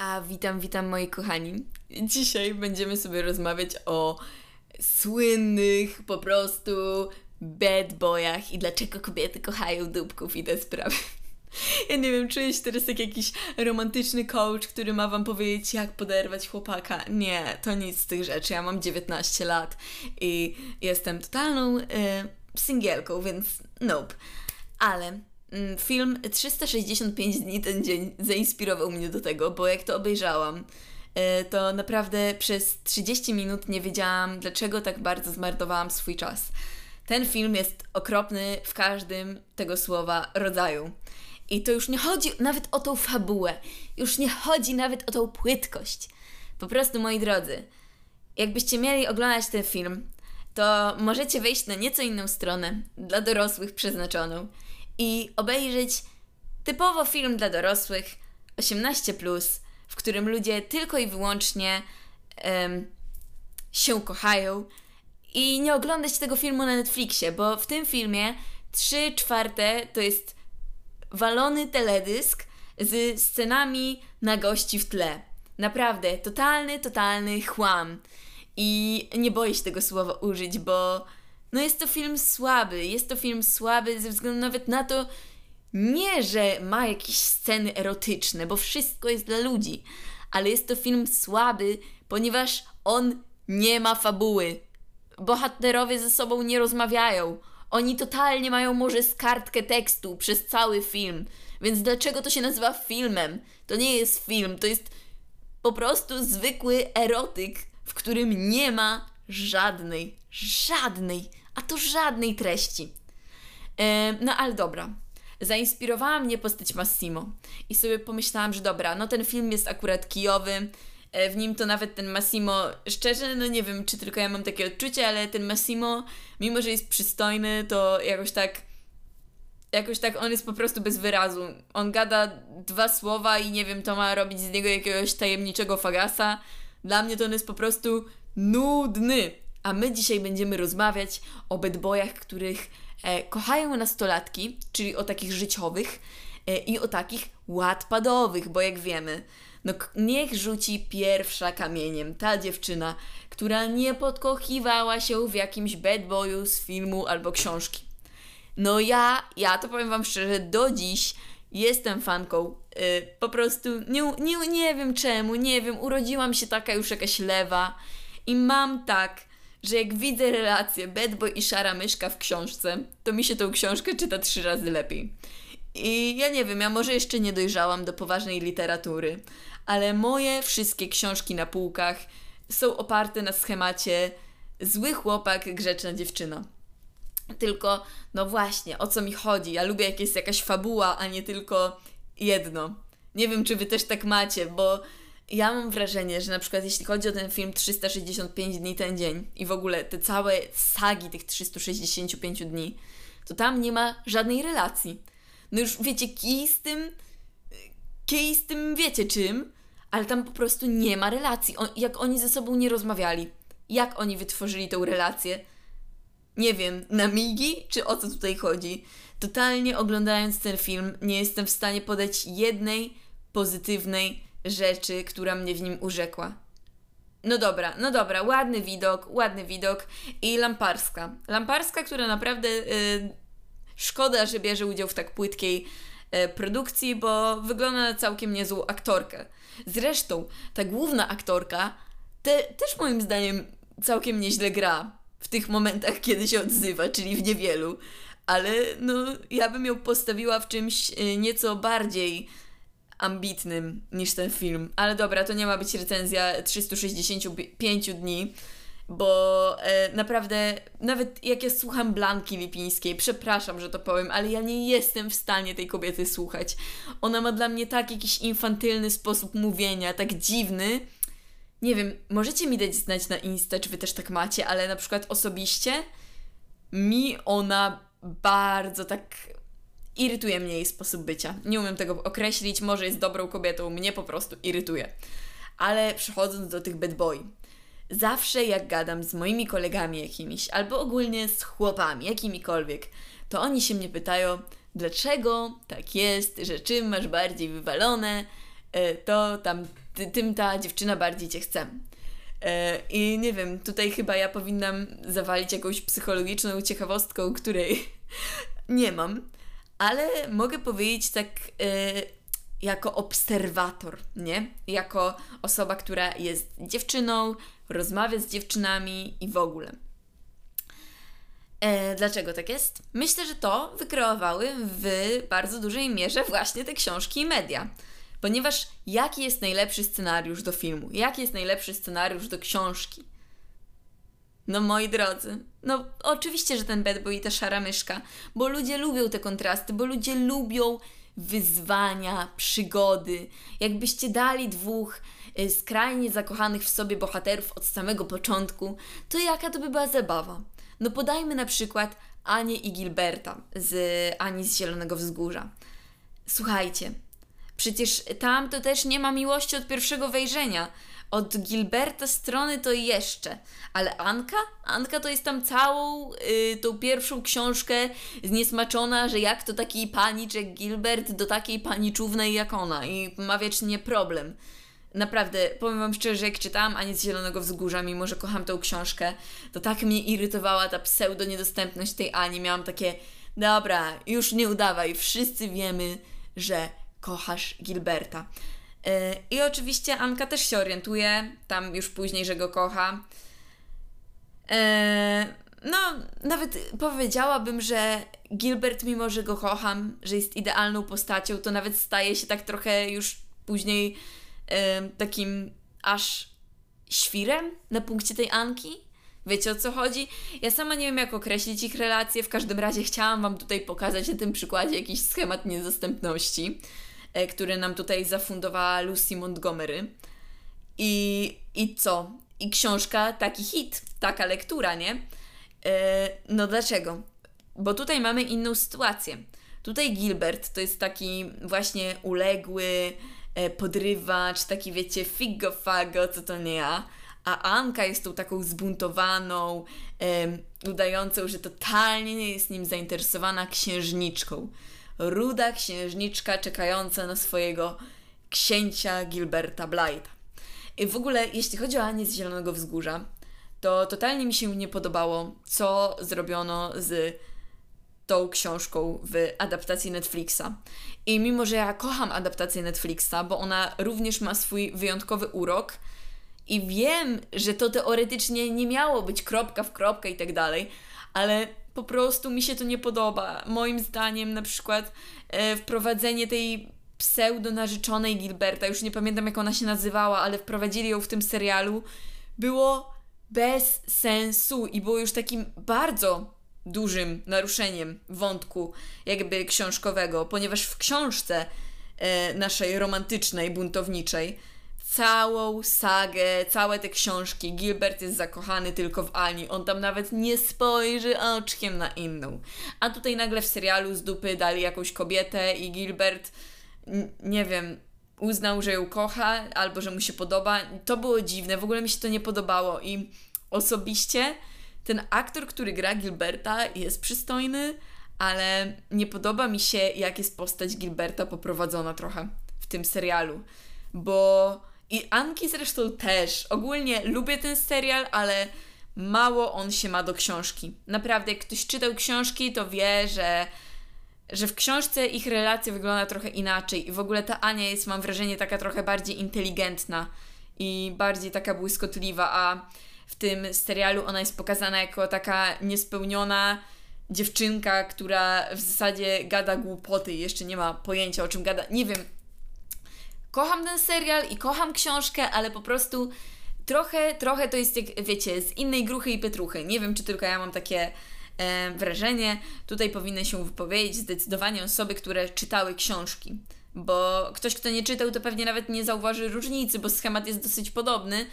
A witam, witam moi kochani. Dzisiaj będziemy sobie rozmawiać o słynnych po prostu bad boyach i dlaczego kobiety kochają dupków i te sprawy. Ja nie wiem, czuję się teraz jak jakiś romantyczny coach, który ma wam powiedzieć, jak poderwać chłopaka. Nie, to nic z tych rzeczy. Ja mam 19 lat i jestem totalną y, singielką, więc nope. Ale film 365 dni ten dzień zainspirował mnie do tego, bo jak to obejrzałam, y, to naprawdę przez 30 minut nie wiedziałam, dlaczego tak bardzo zmarnowałam swój czas. Ten film jest okropny w każdym tego słowa rodzaju. I to już nie chodzi nawet o tą fabułę, już nie chodzi nawet o tą płytkość. Po prostu, moi drodzy, jakbyście mieli oglądać ten film, to możecie wejść na nieco inną stronę, dla dorosłych przeznaczoną, i obejrzeć typowo film dla dorosłych 18, w którym ludzie tylko i wyłącznie um, się kochają. I nie oglądać tego filmu na Netflixie, bo w tym filmie 3 czwarte to jest walony teledysk z scenami na gości w tle. Naprawdę, totalny, totalny chłam. I nie boję się tego słowa użyć, bo no jest to film słaby. Jest to film słaby ze względu nawet na to, nie, że ma jakieś sceny erotyczne, bo wszystko jest dla ludzi, ale jest to film słaby, ponieważ on nie ma fabuły. Bohaterowie ze sobą nie rozmawiają. Oni totalnie mają może z kartkę tekstu przez cały film. Więc dlaczego to się nazywa filmem? To nie jest film, to jest po prostu zwykły erotyk, w którym nie ma żadnej, żadnej, a to żadnej treści. E, no ale dobra. Zainspirowała mnie postać Massimo i sobie pomyślałam, że dobra, no ten film jest akurat kijowy, E, w nim to nawet ten Massimo, szczerze, no nie wiem, czy tylko ja mam takie odczucie, ale ten Massimo, mimo że jest przystojny, to jakoś tak jakoś tak on jest po prostu bez wyrazu. On gada dwa słowa i nie wiem, to ma robić z niego jakiegoś tajemniczego fagasa. Dla mnie to on jest po prostu nudny. A my dzisiaj będziemy rozmawiać o bedbojach, których e, kochają nastolatki, czyli o takich życiowych e, i o takich łatpadowych, bo jak wiemy, no niech rzuci pierwsza kamieniem ta dziewczyna, która nie podkochiwała się w jakimś bad boyu z filmu albo książki. No ja, ja to powiem Wam szczerze, do dziś jestem fanką. Yy, po prostu nie, nie, nie wiem czemu, nie wiem, urodziłam się taka już jakaś lewa i mam tak, że jak widzę relację Bad Boy i Szara Myszka w książce, to mi się tą książkę czyta trzy razy lepiej. I ja nie wiem, ja może jeszcze nie dojrzałam do poważnej literatury, ale moje wszystkie książki na półkach są oparte na schemacie zły chłopak, grzeczna dziewczyna. Tylko, no właśnie, o co mi chodzi? Ja lubię, jak jest jakaś fabuła, a nie tylko jedno. Nie wiem, czy wy też tak macie, bo ja mam wrażenie, że na przykład jeśli chodzi o ten film 365 dni ten dzień i w ogóle te całe sagi tych 365 dni, to tam nie ma żadnej relacji. No już wiecie, kij z tym, kij z tym wiecie czym, ale tam po prostu nie ma relacji. Jak oni ze sobą nie rozmawiali, jak oni wytworzyli tą relację, nie wiem, na migi, czy o co tutaj chodzi. Totalnie oglądając ten film, nie jestem w stanie podać jednej pozytywnej rzeczy, która mnie w nim urzekła. No dobra, no dobra, ładny widok, ładny widok i Lamparska. Lamparska, która naprawdę yy, szkoda, że bierze udział w tak płytkiej yy, produkcji, bo wygląda na całkiem niezłą aktorkę. Zresztą ta główna aktorka te, też moim zdaniem całkiem nieźle gra w tych momentach, kiedy się odzywa, czyli w niewielu. Ale no, ja bym ją postawiła w czymś y, nieco bardziej ambitnym niż ten film. Ale dobra, to nie ma być recenzja 365 dni, bo e, naprawdę, nawet jak ja słucham Blanki Lipińskiej, przepraszam, że to powiem, ale ja nie jestem w stanie tej kobiety słuchać. Ona ma dla mnie tak jakiś infantylny sposób mówienia, tak dziwny. Nie wiem, możecie mi dać znać na Insta, czy wy też tak macie, ale na przykład osobiście mi ona bardzo tak irytuje mnie jej sposób bycia. Nie umiem tego określić, może jest dobrą kobietą, mnie po prostu irytuje. Ale przechodząc do tych bad boy, zawsze jak gadam z moimi kolegami jakimiś, albo ogólnie z chłopami, jakimikolwiek, to oni się mnie pytają, dlaczego tak jest, że czym masz bardziej wywalone, e, to tam tym ta dziewczyna bardziej cię chce. E, I nie wiem, tutaj chyba ja powinnam zawalić jakąś psychologiczną ciekawostką, której nie mam, ale mogę powiedzieć tak e, jako obserwator, nie? Jako osoba, która jest dziewczyną, rozmawia z dziewczynami i w ogóle. E, dlaczego tak jest? Myślę, że to wykreowały w bardzo dużej mierze właśnie te książki i media. Ponieważ jaki jest najlepszy scenariusz do filmu? Jaki jest najlepszy scenariusz do książki? No moi drodzy, no oczywiście, że ten bad boy i ta szara myszka, bo ludzie lubią te kontrasty, bo ludzie lubią wyzwania, przygody. Jakbyście dali dwóch y, skrajnie zakochanych w sobie bohaterów od samego początku, to jaka to by była zabawa? No podajmy na przykład Anię i Gilberta z Ani z Zielonego Wzgórza. Słuchajcie, przecież tam to też nie ma miłości od pierwszego wejrzenia. Od Gilberta strony to jeszcze. Ale Anka? Anka to jest tam całą yy, tą pierwszą książkę zniesmaczona, że jak to taki paniczek Gilbert do takiej paniczównej jak ona i ma wiecznie problem. Naprawdę, powiem Wam szczerze, jak czytałam Ani z Zielonego Wzgórza, mimo że kocham tą książkę, to tak mnie irytowała ta pseudo-niedostępność tej Ani. Miałam takie, dobra, już nie udawaj, wszyscy wiemy, że kochasz Gilberta. Yy, I oczywiście Anka też się orientuje, tam już później, że go kocha. Yy, no, nawet powiedziałabym, że Gilbert, mimo że go kocham, że jest idealną postacią, to nawet staje się tak trochę już później takim aż świrem na punkcie tej Anki. Wiecie o co chodzi? Ja sama nie wiem, jak określić ich relacje. W każdym razie chciałam Wam tutaj pokazać na tym przykładzie jakiś schemat niedostępności, e, który nam tutaj zafundowała Lucy Montgomery. I, I co? I książka taki hit, taka lektura, nie? E, no dlaczego? Bo tutaj mamy inną sytuację. Tutaj Gilbert to jest taki właśnie uległy, E, podrywacz, taki wiecie, figo fago, co to nie ja. A Anka jest tą taką zbuntowaną, udającą, że totalnie nie jest nim zainteresowana księżniczką. Ruda księżniczka czekająca na swojego księcia Gilberta Blighta. I w ogóle, jeśli chodzi o Anię z Zielonego Wzgórza, to totalnie mi się nie podobało, co zrobiono z tą książką w adaptacji Netflixa. I mimo, że ja kocham adaptację Netflixa, bo ona również ma swój wyjątkowy urok i wiem, że to teoretycznie nie miało być kropka w kropkę i tak dalej, ale po prostu mi się to nie podoba. Moim zdaniem na przykład e, wprowadzenie tej pseudo-narzeczonej Gilberta, już nie pamiętam jak ona się nazywała, ale wprowadzili ją w tym serialu, było bez sensu i było już takim bardzo dużym naruszeniem wątku jakby książkowego, ponieważ w książce e, naszej romantycznej, buntowniczej, całą sagę, całe te książki, Gilbert jest zakochany tylko w Ani, on tam nawet nie spojrzy oczkiem na inną. A tutaj nagle w serialu z dupy dali jakąś kobietę i Gilbert, nie wiem, uznał, że ją kocha albo że mu się podoba. To było dziwne, w ogóle mi się to nie podobało i osobiście ten aktor, który gra Gilberta, jest przystojny, ale nie podoba mi się, jak jest postać Gilberta poprowadzona trochę w tym serialu. Bo i Anki zresztą też. Ogólnie lubię ten serial, ale mało on się ma do książki. Naprawdę, jak ktoś czytał książki, to wie, że, że w książce ich relacja wygląda trochę inaczej. I w ogóle ta Ania jest, mam wrażenie, taka trochę bardziej inteligentna i bardziej taka błyskotliwa, a w tym serialu ona jest pokazana jako taka niespełniona dziewczynka, która w zasadzie gada głupoty i jeszcze nie ma pojęcia o czym gada. Nie wiem. Kocham ten serial i kocham książkę, ale po prostu trochę, trochę to jest jak, wiecie, z innej gruchy i pietruchy. Nie wiem, czy tylko ja mam takie e, wrażenie. Tutaj powinny się wypowiedzieć zdecydowanie osoby, które czytały książki. Bo ktoś, kto nie czytał, to pewnie nawet nie zauważy różnicy, bo schemat jest dosyć podobny,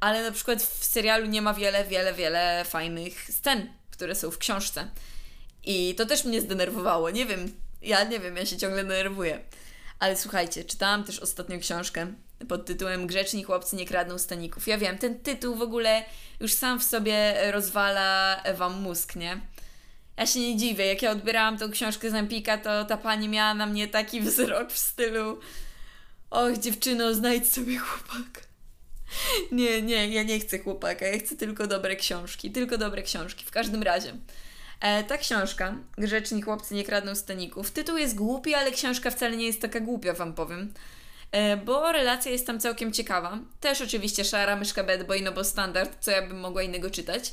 ale na przykład w serialu nie ma wiele, wiele, wiele fajnych scen, które są w książce. I to też mnie zdenerwowało. Nie wiem, ja nie wiem, ja się ciągle denerwuję. Ale słuchajcie, czytałam też ostatnio książkę pod tytułem Grzeczni chłopcy nie kradną staników. Ja wiem, ten tytuł w ogóle już sam w sobie rozwala wam mózg, nie? Ja się nie dziwię, jak ja odbierałam tą książkę z Empika, to ta pani miała na mnie taki wzrok w stylu Och, dziewczyno, znajdź sobie chłopaka. Nie, nie, ja nie chcę chłopaka, ja chcę tylko dobre książki, tylko dobre książki, w każdym razie. E, ta książka, Grzeczni chłopcy nie kradną staników, tytuł jest głupi, ale książka wcale nie jest taka głupia, wam powiem. E, bo relacja jest tam całkiem ciekawa. Też oczywiście szara myszka bad boy, no bo standard, co ja bym mogła innego czytać.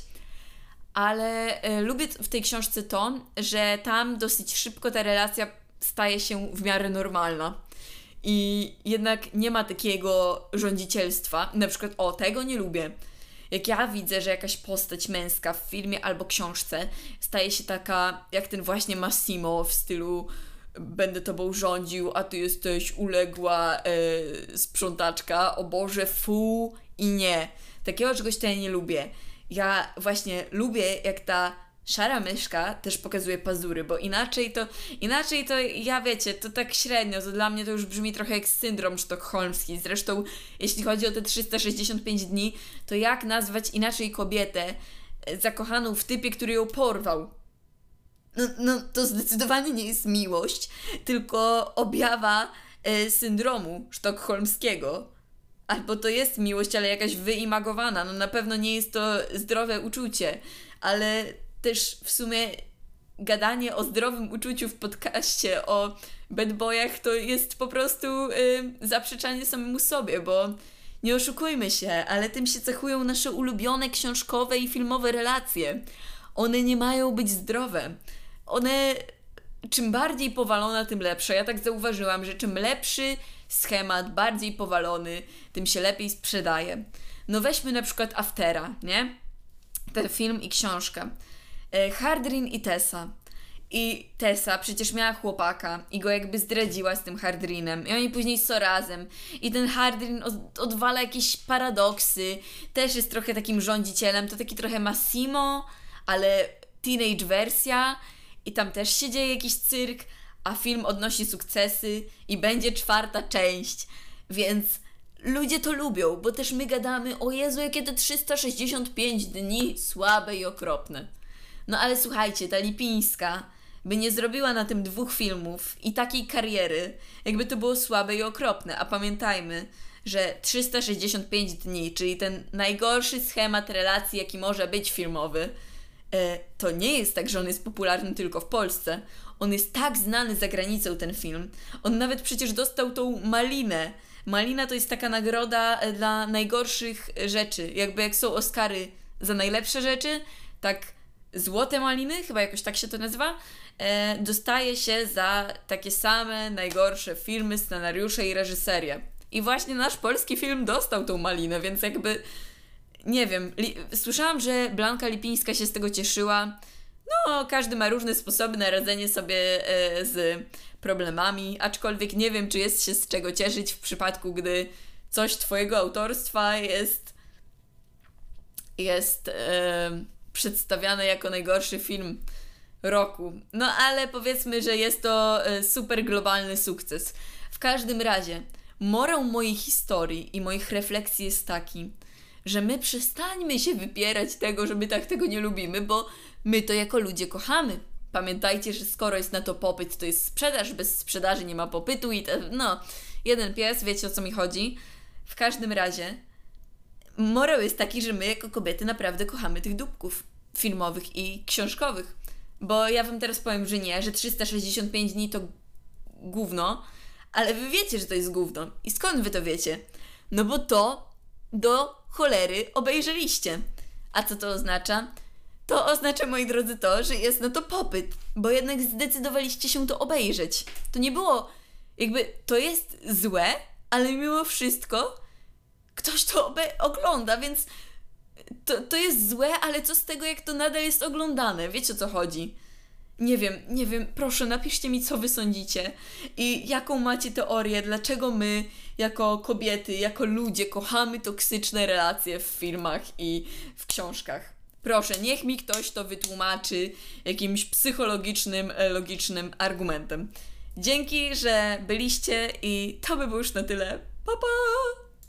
Ale e, lubię w tej książce to, że tam dosyć szybko ta relacja staje się w miarę normalna. I jednak nie ma takiego rządzicielstwa. Na przykład, o, tego nie lubię. Jak ja widzę, że jakaś postać męska w filmie albo książce staje się taka, jak ten właśnie Massimo w stylu będę tobą rządził, a ty jesteś uległa e, sprzątaczka, o Boże, fu i nie. Takiego czegoś to ja nie lubię. Ja właśnie lubię, jak ta szara myszka też pokazuje pazury, bo inaczej to, inaczej to, ja wiecie, to tak średnio, to dla mnie to już brzmi trochę jak syndrom sztokholmski. Zresztą, jeśli chodzi o te 365 dni, to jak nazwać inaczej kobietę e, zakochaną w typie, który ją porwał? No, no to zdecydowanie nie jest miłość, tylko objawa e, syndromu sztokholmskiego. Albo to jest miłość, ale jakaś wyimagowana. No na pewno nie jest to zdrowe uczucie, ale też w sumie gadanie o zdrowym uczuciu w podcaście o bad boyach to jest po prostu y, zaprzeczanie samemu sobie, bo nie oszukujmy się, ale tym się cechują nasze ulubione książkowe i filmowe relacje. One nie mają być zdrowe. One czym bardziej powalona, tym lepsze. Ja tak zauważyłam, że czym lepszy schemat, bardziej powalony, tym się lepiej sprzedaje. No weźmy na przykład Aftera, nie? Ten film i książka. E, Hardrin i Tessa. I Tessa przecież miała chłopaka i go jakby zdradziła z tym Hardrinem. I oni później są razem. I ten Hardrin od, odwala jakieś paradoksy. Też jest trochę takim rządzicielem. To taki trochę Massimo, ale teenage wersja. I tam też się dzieje jakiś cyrk, a film odnosi sukcesy i będzie czwarta część. Więc ludzie to lubią, bo też my gadamy, o Jezu, jakie te 365 dni słabe i okropne. No ale słuchajcie, ta Lipińska by nie zrobiła na tym dwóch filmów i takiej kariery, jakby to było słabe i okropne. A pamiętajmy, że 365 dni, czyli ten najgorszy schemat relacji, jaki może być filmowy, e, to nie jest tak, że on jest popularny tylko w Polsce. On jest tak znany za granicą, ten film. On nawet przecież dostał tą malinę. Malina to jest taka nagroda e, dla najgorszych rzeczy. Jakby jak są Oscary za najlepsze rzeczy, tak Złote Maliny, chyba jakoś tak się to nazywa, e, dostaje się za takie same najgorsze filmy, scenariusze i reżyserię. I właśnie nasz polski film dostał tą malinę, więc jakby nie wiem, li- słyszałam, że Blanka Lipińska się z tego cieszyła. No, każdy ma różne sposoby na radzenie sobie e, z problemami, aczkolwiek nie wiem, czy jest się z czego cieszyć w przypadku, gdy coś twojego autorstwa jest jest e, przedstawiane jako najgorszy film roku. No ale powiedzmy, że jest to e, super globalny sukces. W każdym razie, morał mojej historii i moich refleksji jest taki, że my przestańmy się wypierać tego, że my tak tego nie lubimy, bo my to jako ludzie kochamy. Pamiętajcie, że skoro jest na to popyt, to jest sprzedaż, bez sprzedaży nie ma popytu i te, no, jeden pies, wiecie o co mi chodzi. W każdym razie, morał jest taki, że my jako kobiety naprawdę kochamy tych dupków filmowych i książkowych. Bo ja wam teraz powiem, że nie, że 365 dni to gówno, ale wy wiecie, że to jest gówno. I skąd wy to wiecie? No bo to do cholery obejrzeliście. A co to oznacza? To oznacza, moi drodzy, to, że jest na to popyt, bo jednak zdecydowaliście się to obejrzeć. To nie było, jakby, to jest złe, ale mimo wszystko ktoś to ogląda, więc to, to jest złe, ale co z tego, jak to nadal jest oglądane? Wiecie o co chodzi? Nie wiem, nie wiem, proszę napiszcie mi, co wy sądzicie i jaką macie teorię, dlaczego my, jako kobiety, jako ludzie, kochamy toksyczne relacje w filmach i w książkach. Proszę, niech mi ktoś to wytłumaczy jakimś psychologicznym, e, logicznym argumentem. Dzięki, że byliście i to by było już na tyle. Pa, pa!